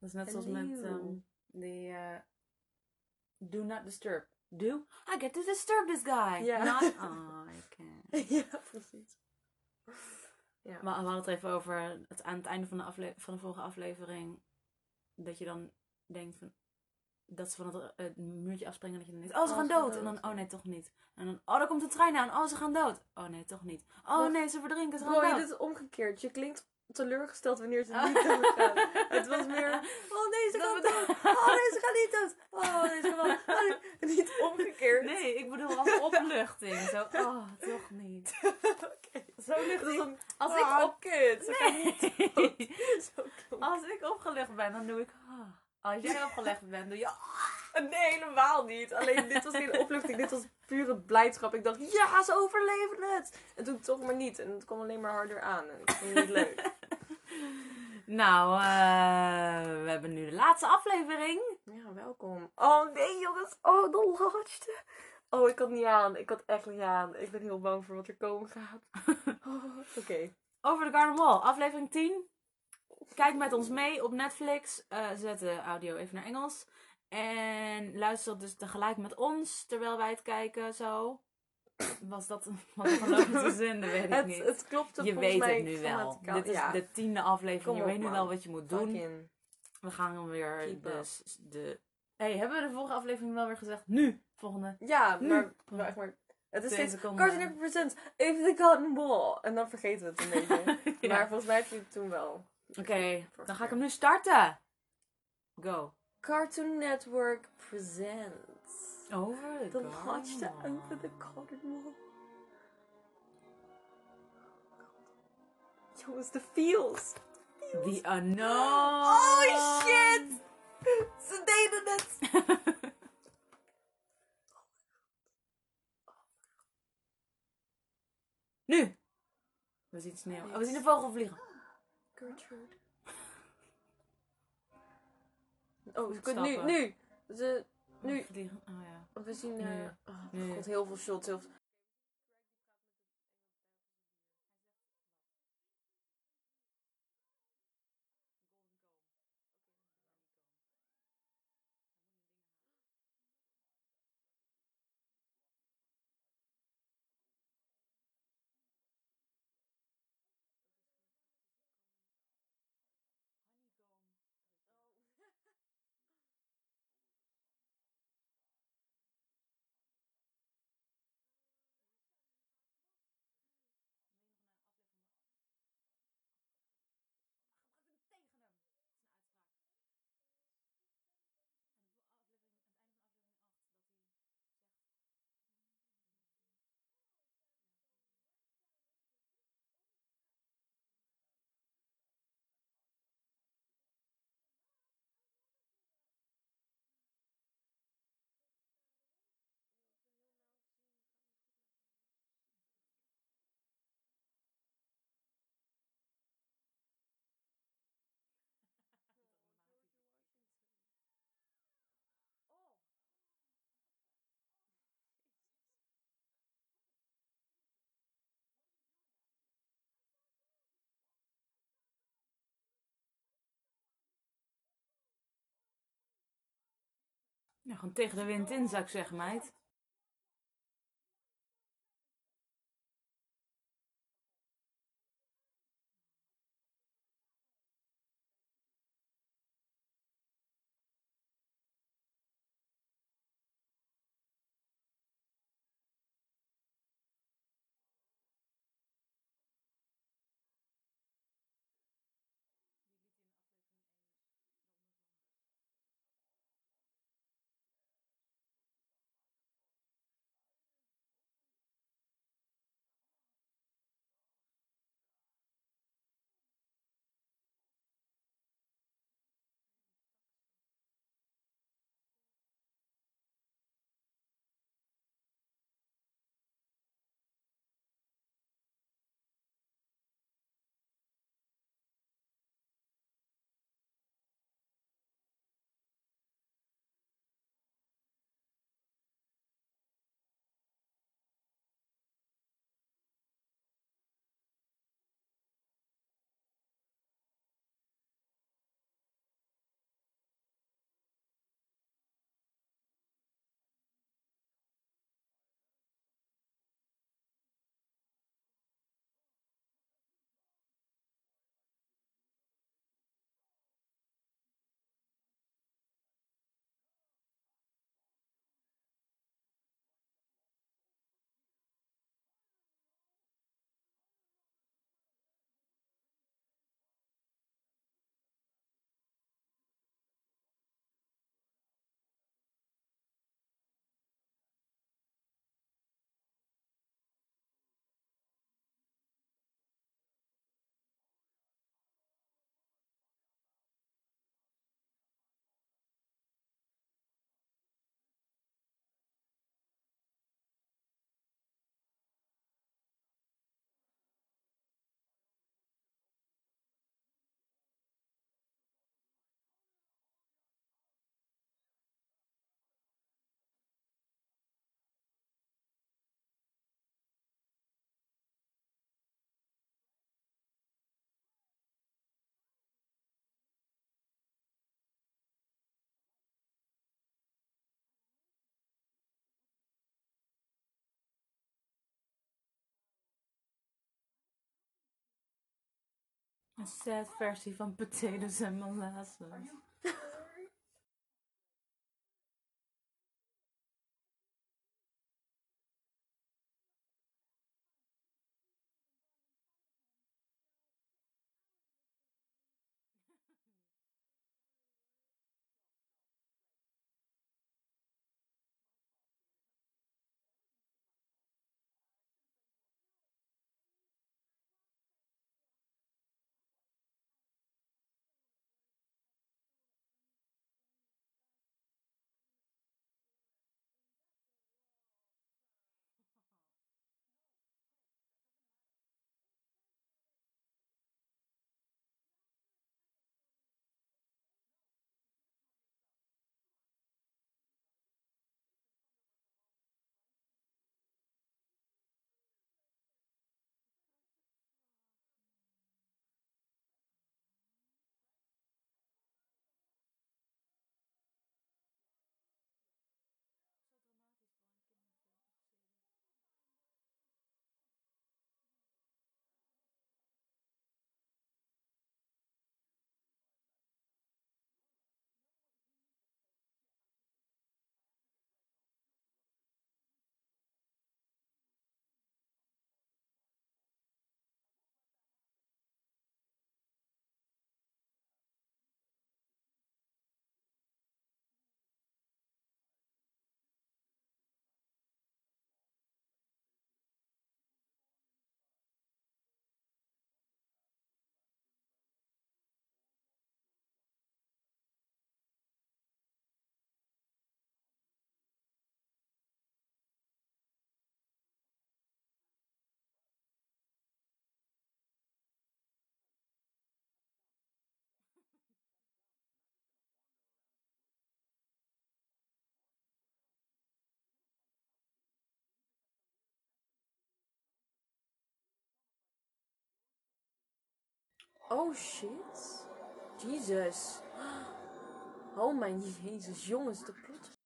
Dat is net zoals met ehm, die eh, Do Not Disturb. Do? I get to disturb this guy. Ja. Not I can. ja, precies. Ja. Maar we hadden het even over het, aan het einde van de, afle- van de vorige aflevering. Dat je dan denkt van. Dat ze van het, het muurtje afspringen. Dat je dan denkt, oh ze Oh, gaan dood. En dan, dood. oh nee, toch niet. En dan, oh daar komt de trein aan. Oh ze gaan dood. Oh nee, toch niet. Oh nee, ze verdrinken. Ze gaan dood. doet het omgekeerd. Je klinkt teleurgesteld wanneer ze Oh. niet dood gaan. Het was meer, oh nee, ze gaan dood. Oh nee, ze gaan niet dood. Oh nee, ze gaan wel. Oh, nee. Niet omgekeerd. Nee, ik bedoel als opluchting. Zo, oh, toch niet. Zo lucht is een, Als ah, ik op... kut. Ze gaan niet Nee. zo. Als ik opgelucht ben, dan doe ik... ah. Als jij opgelegd bent, doe je... Nee, helemaal niet. Alleen dit was geen opluchting. Dit was pure blijdschap. Ik dacht, ja, ze overleven het. En toen toch maar niet. En het kwam alleen maar harder aan. En ik vond het niet leuk. Nou, eh, we hebben nu de laatste aflevering. Ja, welkom. Oh nee, jongens. Oh, de laatste. Oh, ik had niet aan. Ik had echt niet aan. Ik ben heel bang voor wat er komen gaat. Oh, Oké. Over de Garden Wall, aflevering 10. Kijk met ons mee op Netflix. Eh, zet de audio even naar Engels. En luister dus tegelijk met ons terwijl wij het kijken, zo. Was dat een, logische zin? Dat weet ik Het, niet. het klopt je weet mij het nu wel. Dit is ja, de tiende aflevering. Je weet nu wel wat je moet doen. fucking- We gaan hem weer Keep de, up. de... hey, hebben we de vorige aflevering wel weer gezegd? Nu! Volgende. Ja, Nu. maar, maar, het is steeds. Cartoon Presents Even the Cotton Ball. En dan vergeten we het een beetje. Ja. Maar volgens mij heb je het toen wel. Oké, dan ga ik hem nu starten. Go. Cartoon Network Presents Over The laatste Over the Cotton Wall. Jongens, de feels. The unknown. Oh shit! Ze deden het! nu. We zien sneeuw. Oh, we zien de vogel vliegen. Gertrude. Oh, ze kunnen nu, nu. Ze, nu. Oh ja. We zien, Nu. eh oh god, heel veel shots. Heel veel... Ja, gewoon tegen de wind in, zou ik zeggen, meid. Een sad versie van potatoes en molasses. Oh shit. Jesus. Oh mijn jezus, jongens, de plot.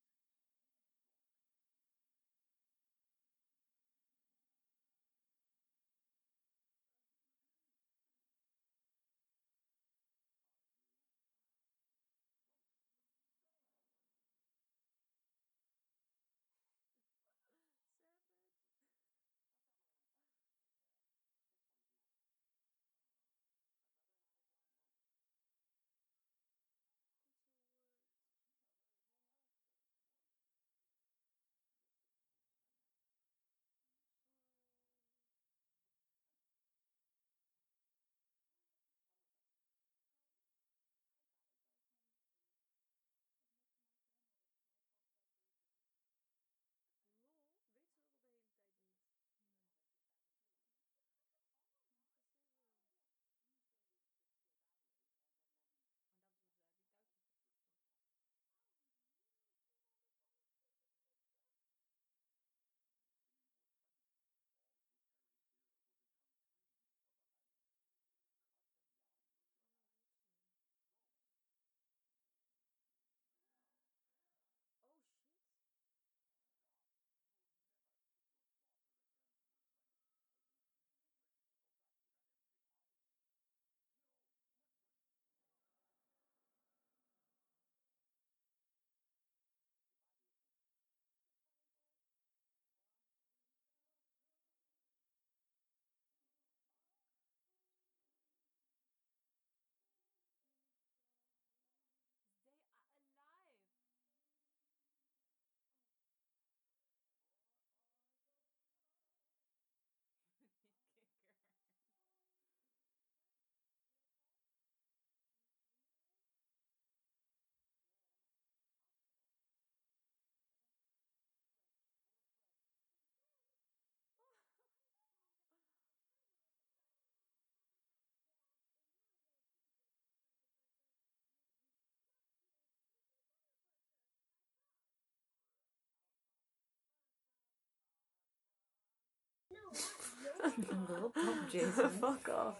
Rot op, Jason. Fuck off.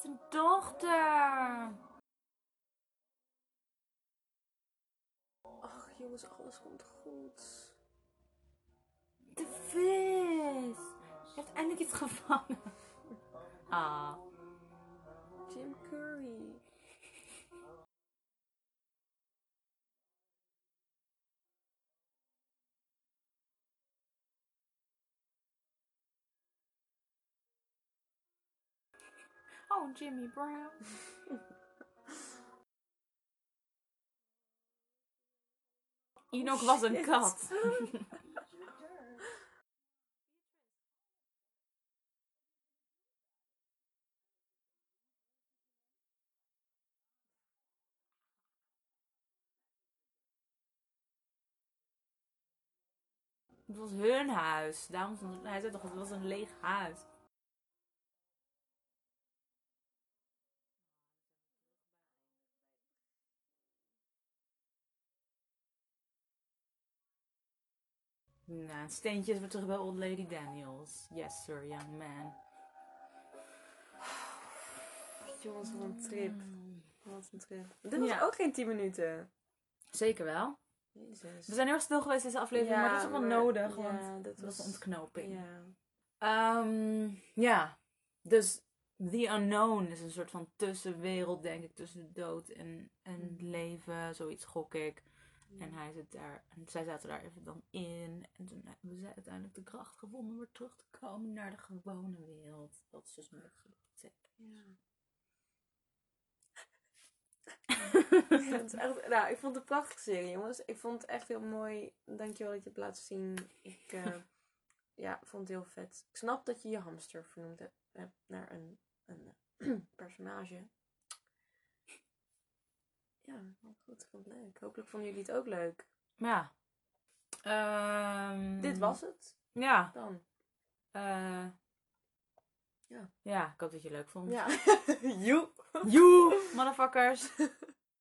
Zijn dochter. Ach jongens, alles komt goed. De vis. Je hebt eindelijk iets gevangen. Ah. Jim Curry. Oh, Jimmy Brown. Enoch was een kat. Het was hun huis. Daarom hij zei toch, het was een leeg huis. Nou, een steentje is weer terug bij Old Lady Daniels. Yes, sir, young man. Jongens, wat een trip. Wat een trip. Dit Ja. was ook geen 10 minuten. Zeker wel. Jezus. We zijn heel stil geweest deze aflevering, maar dat is ook wel nodig, ja, want dat was was een ontknoping. Ja. Ehm, ja, dus The Unknown is een soort van tussenwereld, denk ik, tussen de dood en, en het leven. Zoiets gok ik. En hij zit daar, en zij zaten daar even dan in. En toen hebben zij uiteindelijk de kracht gevonden om weer terug te komen naar de gewone wereld. Dat is dus sick. Ja. Het echt, nou, ik vond het een prachtige serie, jongens. Ik vond het echt heel mooi. Dankjewel dat je het laten zien. Ik eh, ja, vond het heel vet. Ik snap dat je je hamster vernoemd hebt, hebt naar een, een eh, personage. Ja, wel goed. Ik vond het leuk. Hopelijk vonden jullie het ook leuk. Ja. Ehm, Dit was het Ja. dan. eh, Ja. Ja, ik hoop dat je het leuk vond. Ja. Joe. Joe, motherfuckers.